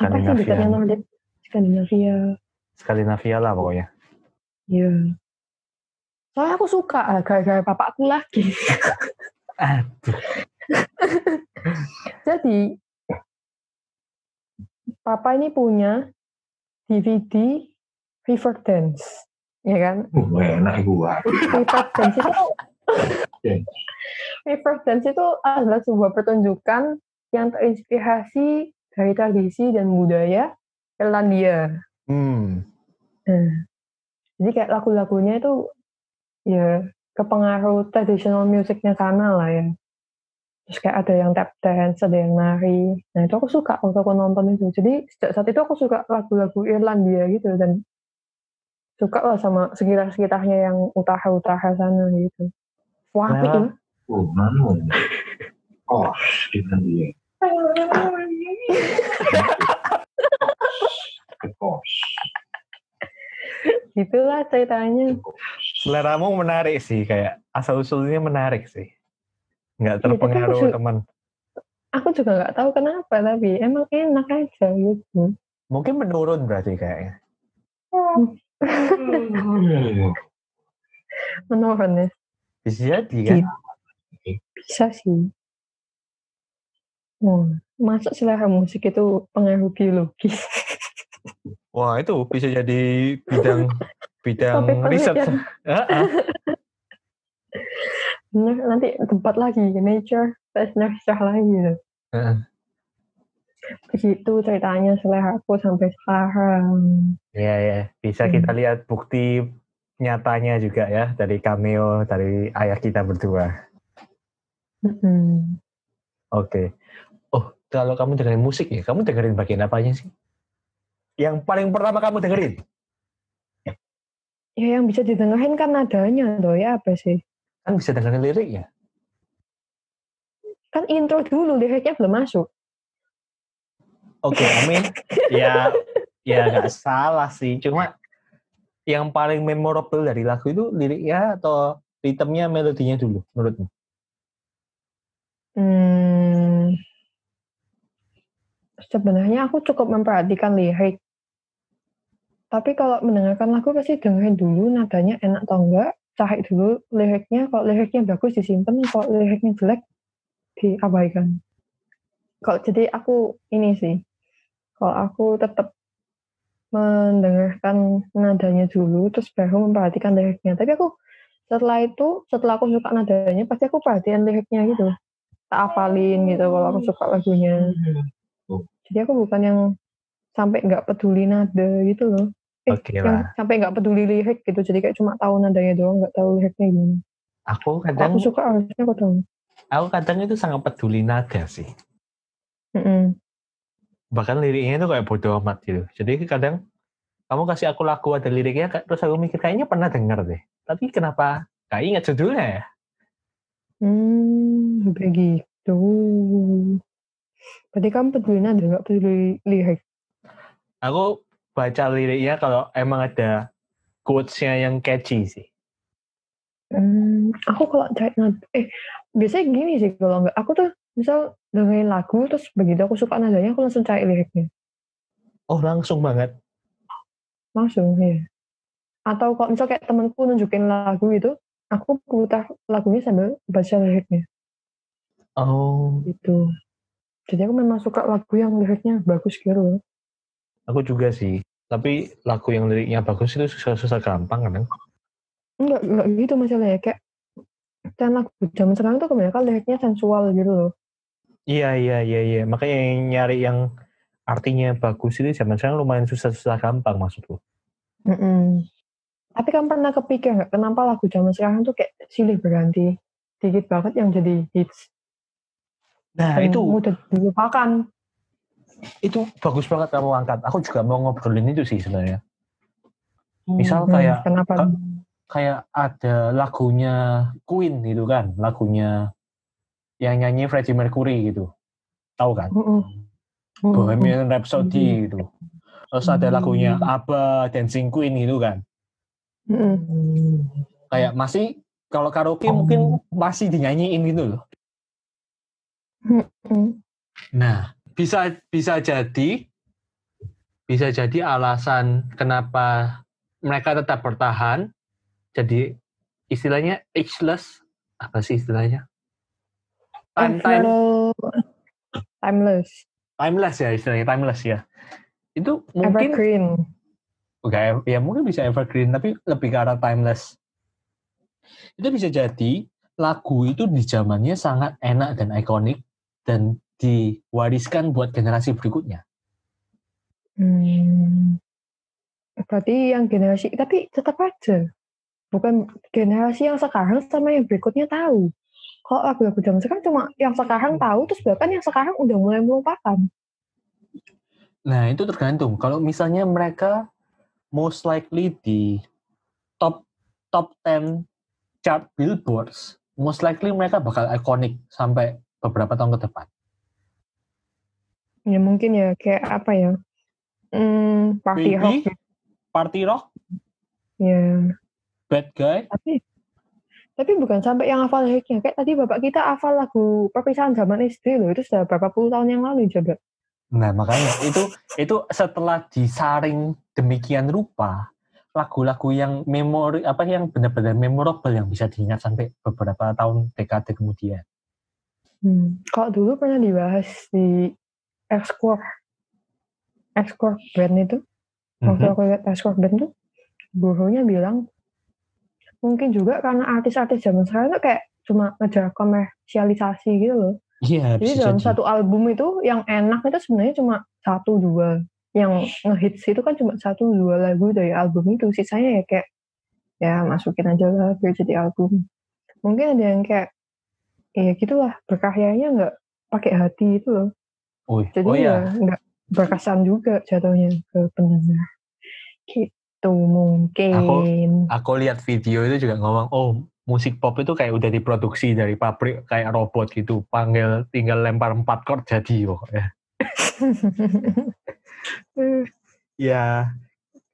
Apa sih dekatnya Skandinavia. Skandinavia. Skandinavia lah pokoknya. Iya. Soalnya aku suka ah, gara-gara bapakku lagi. Aduh, Jadi papa ini punya DVD River Dance, ya kan? Uh, enak gua. River Dance itu. River Dance itu adalah sebuah pertunjukan yang terinspirasi dari tradisi dan budaya Irlandia. hmm. Nah, jadi kayak lagu-lagunya itu ya kepengaruh traditional musicnya sana lah ya. Terus kayak ada yang tap dance, ada yang nari. Nah itu aku suka waktu aku nonton itu. Jadi sejak saat itu aku suka lagu-lagu Irlandia gitu dan suka lah sama sekitar-sekitarnya yang utara-utara sana gitu. Wah, Nah. ya. Oh, mana? Kos, itu dia. Gitulah ceritanya. Seleramu menarik sih, kayak asal usulnya menarik sih. Nggak Iya, terpengaruh su- teman. Aku juga nggak tahu kenapa tapi emang enak aja gitu. Mungkin menurun berarti kayaknya. Menurun ya. Bisa jadi kan? Bisa sih. Oh, masuk selera musik itu pengaruh biologis. Wah itu bisa jadi bidang bidang riset. Bener, nanti tempat lagi, nature, tes nature lagi. Gitu. Begitu ceritanya selera aku sampai sekarang. Iya ya, bisa Hmm. kita lihat bukti nyatanya juga ya dari cameo dari ayah kita berdua. Mm-mm. Oke. Oh, kalau kamu dengerin musik ya, kamu dengerin bagian apanya sih? Yang paling pertama kamu dengerin? Ya yang bisa didengerin kan nadanya tuh ya apa sih? Kan bisa dengerin liriknya. Kan intro dulu, liriknya belum masuk. Oke, Amin. ya, ya nggak salah sih. Cuma yang paling memorable dari lagu itu liriknya atau ritmenya, melodinya dulu, menurutmu? Hmm, sebenarnya aku cukup memperhatikan lirik. Tapi kalau mendengarkan lagu pasti dengerin dulu nadanya enak atau enggak. Cari dulu liriknya. Kalau liriknya bagus disimpan, kalau liriknya jelek diabaikan. Kalau jadi aku ini sih. Kalau aku tetap mendengarkan nadanya dulu, terus baru memperhatikan liriknya. Tapi aku setelah itu, setelah aku suka nadanya, pasti aku perhatian liriknya gitu tak hafalin gitu kalau aku suka lagunya. Jadi aku bukan yang sampai nggak peduli nada gitu loh. Eh, Oke yang lah. sampai nggak peduli lirik gitu. Jadi kayak cuma tahu nadanya doang, nggak tahu liriknya gimana. Aku kadang, aku suka harusnya aku tahu. aku kadang itu sangat peduli nada sih. Mm-mm. Bahkan liriknya itu kayak bodo amat gitu. Jadi kadang kamu kasih aku lagu ada liriknya, terus aku mikir kayaknya pernah denger deh. Tapi kenapa gak ingat judulnya ya? Hmm, begitu. Berarti kamu peduli nada, nggak peduli lirik. Aku baca liriknya kalau emang ada quotes-nya yang catchy sih. Hmm, aku kalau cari eh biasanya gini sih kalau nggak, aku tuh misal dengerin lagu terus begitu aku suka nadanya aku langsung cari liriknya. Oh langsung banget. Langsung, ya. Atau kalau misal kayak temanku nunjukin lagu itu, aku putar lagunya sambil baca liriknya, Oh, gitu. Jadi aku memang suka lagu yang liriknya bagus gitu loh. aku juga sih. Tapi lagu yang liriknya bagus itu susah-susah gampang kan? Enggak, enggak gitu masalahnya. Kayak kan lagu zaman sekarang tuh kebanyakan liriknya sensual gitu loh. Iya, iya, iya, iya. Makanya yang nyari yang artinya bagus itu zaman sekarang lumayan susah-susah gampang maksudku. Mm-mm. Tapi kan pernah kepikir nggak kenapa lagu zaman sekarang tuh kayak silih berganti. Dikit banget yang jadi hits. Nah, Dan itu mudah dilupakan. itu bagus banget kamu angkat. Aku juga mau ngobrolin itu sih sebenarnya. Misal Hmm, kayak kenapa? Ka- kayak ada lagunya Queen gitu kan, lagunya yang nyanyi Freddie Mercury gitu. Tahu kan? Mm-mm. Mm-mm. Bohemian Rhapsody gitu. Terus ada lagunya ABBA, Dancing Queen gitu kan. Mm-mm. Kayak masih kalau karaoke mungkin masih dinyanyiin gitu loh. Nah, bisa bisa jadi bisa jadi alasan kenapa mereka tetap bertahan jadi istilahnya ageless apa sih istilahnya? Time Timeless. timeless ya istilahnya timeless ya. Itu mungkin Evergreen. Oke, ya mungkin bisa evergreen tapi lebih ke arah timeless. Itu bisa jadi lagu itu di zamannya sangat enak dan ikonik dan diwariskan buat generasi berikutnya. Hmm. Berarti yang generasi, tapi tetap aja. Bukan generasi yang sekarang sama yang berikutnya tahu. Kalau lagu-lagu zaman sekarang cuma yang sekarang tahu, terus bahkan yang sekarang udah mulai melupakan. Nah, itu tergantung. Kalau misalnya mereka most likely di top top 10 chart billboards, most likely mereka bakal ikonik sampai beberapa tahun ke depan. Ya mungkin ya kayak apa ya? Hmm, party Baby, rock. Party Rock, Ya. Bad Guy, Tapi tapi bukan sampai yang hafal liriknya. Kayak tadi bapak kita hafal lagu perpisahan zaman SD loh. Itu sudah berapa puluh tahun yang lalu coba. Nah, makanya itu itu setelah disaring demikian rupa, lagu-lagu yang memori apa yang benar-benar memorable yang bisa diingat sampai beberapa tahun dekade kemudian. Hmm. Kalau dulu pernah dibahas di X-Core. X-Core band itu. Waktu Mhm. aku lihat X-Core band tuh, gurunya bilang, mungkin juga karena artis-artis zaman sekarang tuh kayak cuma ngejar komersialisasi gitu loh. Iya, Jadi dalam jadi. satu album itu yang enak itu sebenarnya cuma satu dua. Yang ngehits itu kan cuma satu dua lagu dari album itu. Sisanya ya kayak ya masukin aja lah biar jadi album. Mungkin ada yang kayak ya gitulah berkaryanya nggak pakai hati itu loh. Oh, Jadi oh ya ya, nggak berkesan juga jatuhnya ke pendengar. Gitu mungkin. aku lihat video itu juga ngomong, oh musik pop itu kayak udah diproduksi dari pabrik kayak robot gitu, panggil tinggal lempar empat chord jadi pokoknya. Ya,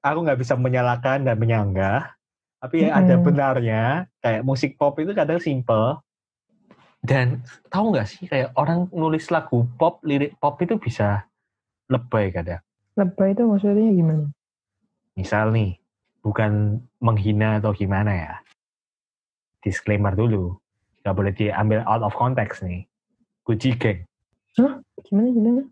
aku nggak bisa menyalahkan dan menyanggah, tapi ya ada Mm-mm. benarnya kayak musik pop itu kadang simple dan tahu nggak sih kayak orang nulis lagu pop, lirik pop itu bisa lebay kadang. Lebay itu maksudnya gimana? Misal nih, bukan menghina atau gimana ya. Disclaimer dulu. Gak boleh diambil out of context nih. Gucci Gang. Gimana gimana?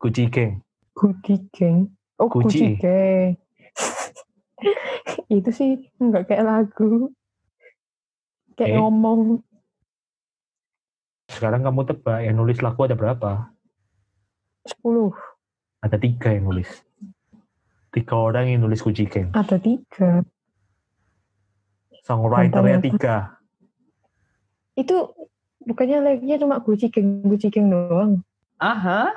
Gucci Gang. Gucci Gang. Oh, Gucci. Gucci Gang. itu sih nggak kayak lagu. Kayak Eh. ngomong. Sekarang kamu tebak yang nulis lagu ada berapa? 10. Ada tiga yang nulis. Tiga orang yang nulis Gucci Gang. Ada tiga. Songwriternya tiga. Itu bukannya liriknya cuma Gucci Gang, Gucci Gang doang. Aha.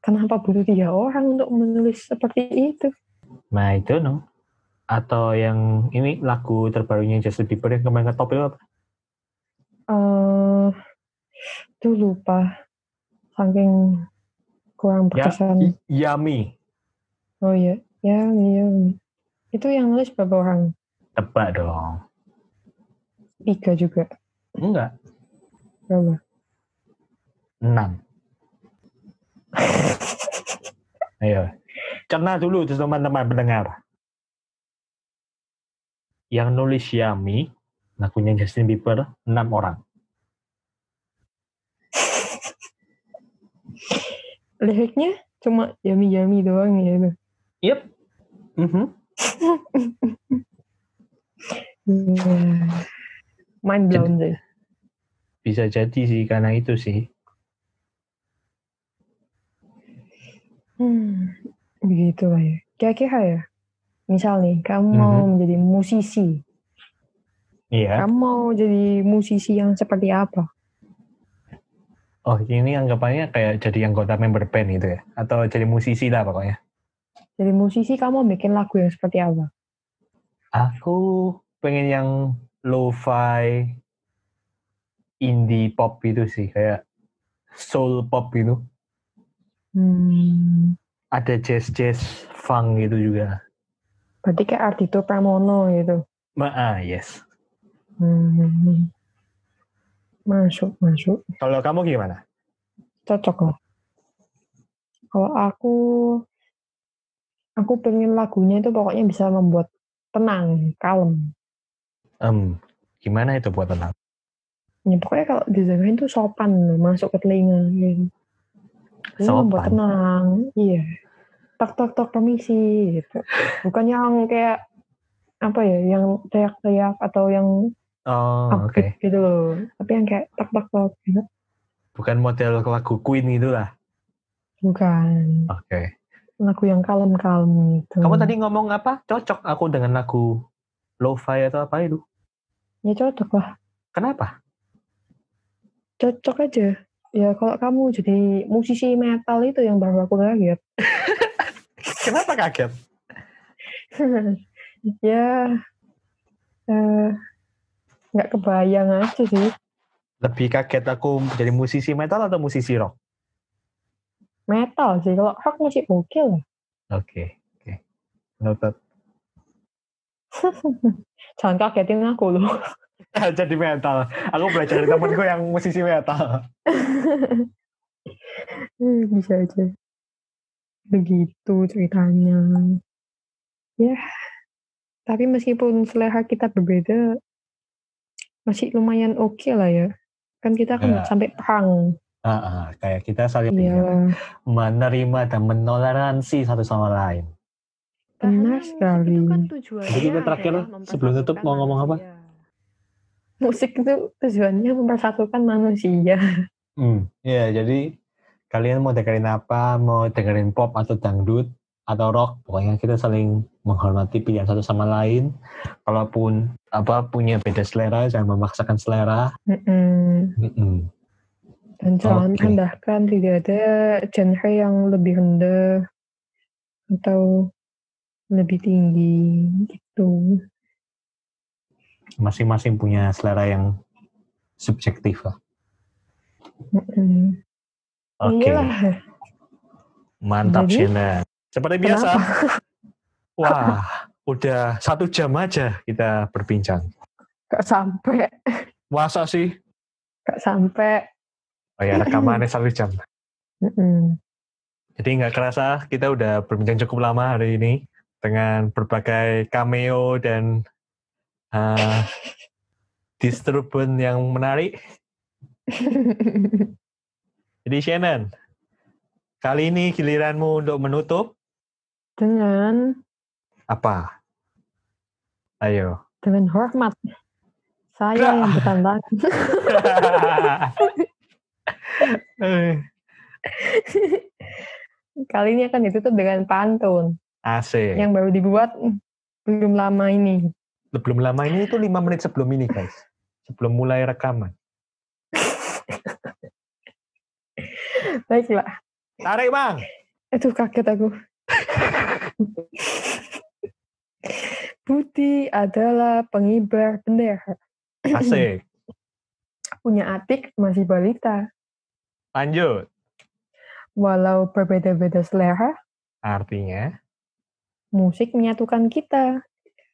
Kenapa butuh tiga orang untuk menulis seperti itu? Nah itu no. Atau yang ini lagu terbarunya Justin Bieber yang kemarin ke top itu apa? eh tuh lupa. Saking kurang Ya, berkesan. Y- Yummy. Oh iya, ya, iya. Itu yang nulis berapa orang? Tebak dong. Tiga juga. Enggak. Berapa? Enam. Ayo. Cerna dulu teman-teman pendengar. Yang nulis Yami, lagunya Justin Bieber, enam orang. Liriknya cuma yami-yami doang ya itu. Yep. Mhm. Iya. Mind blown sih. Bisa jadi sih karena itu sih. Hmm, begitu lah ya. Kira-kira ya, misal nih, kamu mau menjadi musisi. Iya. Kamu mau jadi musisi yang seperti apa? Oh ini anggapannya kayak jadi anggota member band gitu ya? Atau jadi musisi lah pokoknya. Jadi musisi kamu bikin lagu yang seperti apa? Aku pengen yang lo-fi indie pop itu sih kayak soul pop gitu. Hmm, Ada jazz jazz funk gitu juga. berarti kayak Ardito Pramono gitu. Ma ah, yes. Hmm, masuk, masuk. Kalau kamu gimana? Cocok lah. Kalau aku, aku pengen lagunya itu pokoknya bisa membuat tenang, kalem. Em, gimana itu buat tenang? Ya pokoknya kalau didengerin tuh sopan masuk ke telinga gitu. Ini membuat Sopan. tenang, iya. Tok tok tok permisi gitu. Bukan yang kayak apa ya, yang teriak-teriak atau yang Oh, oke. upbeat gitu loh. Tapi yang kayak tok tok tok gitu. Bukan model lagu Queen gitu lah. Bukan. Oke. Lagu yang kalem-kalem gitu. Kamu tadi ngomong apa? Cocok aku dengan lagu lo-fi atau apa itu? Ya cocok lah. Kenapa? Cocok aja. Ya kalau kamu jadi musisi metal itu yang baru aku kaget. Kenapa kaget? ya eh, nggak kebayang aja sih Lebih kaget aku jadi musisi metal atau musisi rock? Metal sih kalau rock masih oke lah Oke, oke. Noted. jangan kagetin aku loh jadi metal. Aku belajar dari temenku yang musisi metal. Hmm, bisa aja begitu ceritanya ya tapi meskipun selera kita berbeda masih lumayan oke lah ya kan kita kan Ya. sampai perang Ah, ah, kayak kita saling iya menerima dan menoleransi satu sama lain. benar sekali Jadi kita terakhir sebelum tutup mau ngomong apa? musik itu tujuannya mempersatukan manusia. Hmm, ya jadi kalian mau dengerin apa, mau dengerin pop atau dangdut atau rock, pokoknya kita saling menghormati pilihan satu sama lain. Kalaupun apa punya beda selera, jangan memaksakan selera. Mm-mm. Mm-mm. Dan jangan Oke. rendahkan, tidak ada genre yang lebih rendah atau lebih tinggi gitu. Masing-masing punya selera yang subjektif lah. Mm-mm. Oke, Iyalah. mantap Jadi, Shena. Seperti biasa. Wah, udah satu jam aja kita berbincang. Gak sampai, Masa sih? gak sampai. Oh ya, rekamannya satu jam. Jadi nggak kerasa kita udah berbincang cukup lama hari ini dengan berbagai cameo dan uh, disturbance yang menarik. Jadi Shannon, kali ini giliranmu untuk menutup dengan apa? Ayo. dengan hormat. Saya yang bertantang. Kali ini akan ditutup dengan pantun Asik. yang baru dibuat mm, belum lama ini. Belum lama ini itu lima menit sebelum ini guys. Sebelum mulai rekaman. Baiklah. Tarik bang. Itu kaget aku. Putih adalah pengibar bendera. Asik. Punya adik masih balita. Lanjut. Walau berbeda-beda selera, Artinya musik menyatukan kita.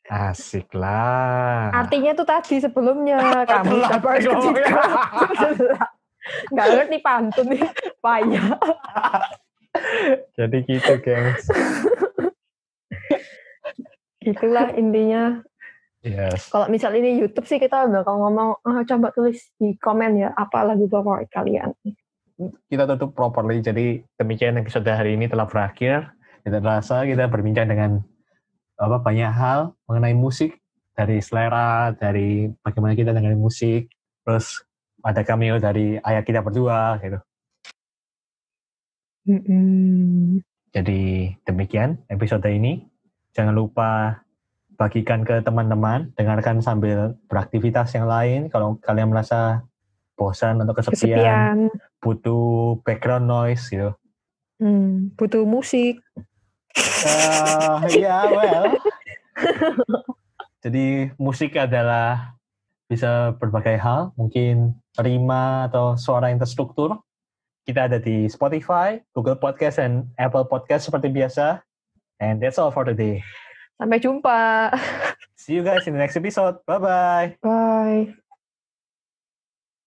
asik lah. Artinya tuh tadi sebelumnya ngomongnya. ketika nggak ngerti pantun nih payah. Jadi gitu, gengs. Itulah intinya. Yes. Kalau misal ini YouTube sih kita bakal ngomong, "Ah, coba tulis di komen ya apa lagu favorit kalian. Kita tutup properly. Jadi demikian episode hari ini telah berakhir. Tidak terasa kita berbincang dengan apa banyak hal mengenai musik dari selera, dari bagaimana kita dengerin musik, terus ada cameo dari ayah kita berdua gitu. Mm-mm. Jadi demikian episode ini. Jangan lupa bagikan ke teman-teman, dengarkan sambil beraktivitas yang lain. Kalau kalian merasa bosan atau kesepian, Kesepian, butuh background noise gitu. Hmm, butuh musik. Eh, ya, well. Jadi musik adalah bisa berbagai hal, mungkin rima atau suara yang terstruktur. Kita ada di Spotify, Google Podcast, dan Apple Podcast seperti biasa. And that's all for today. Sampai jumpa. See you guys in the next episode. Bye-bye. Bye.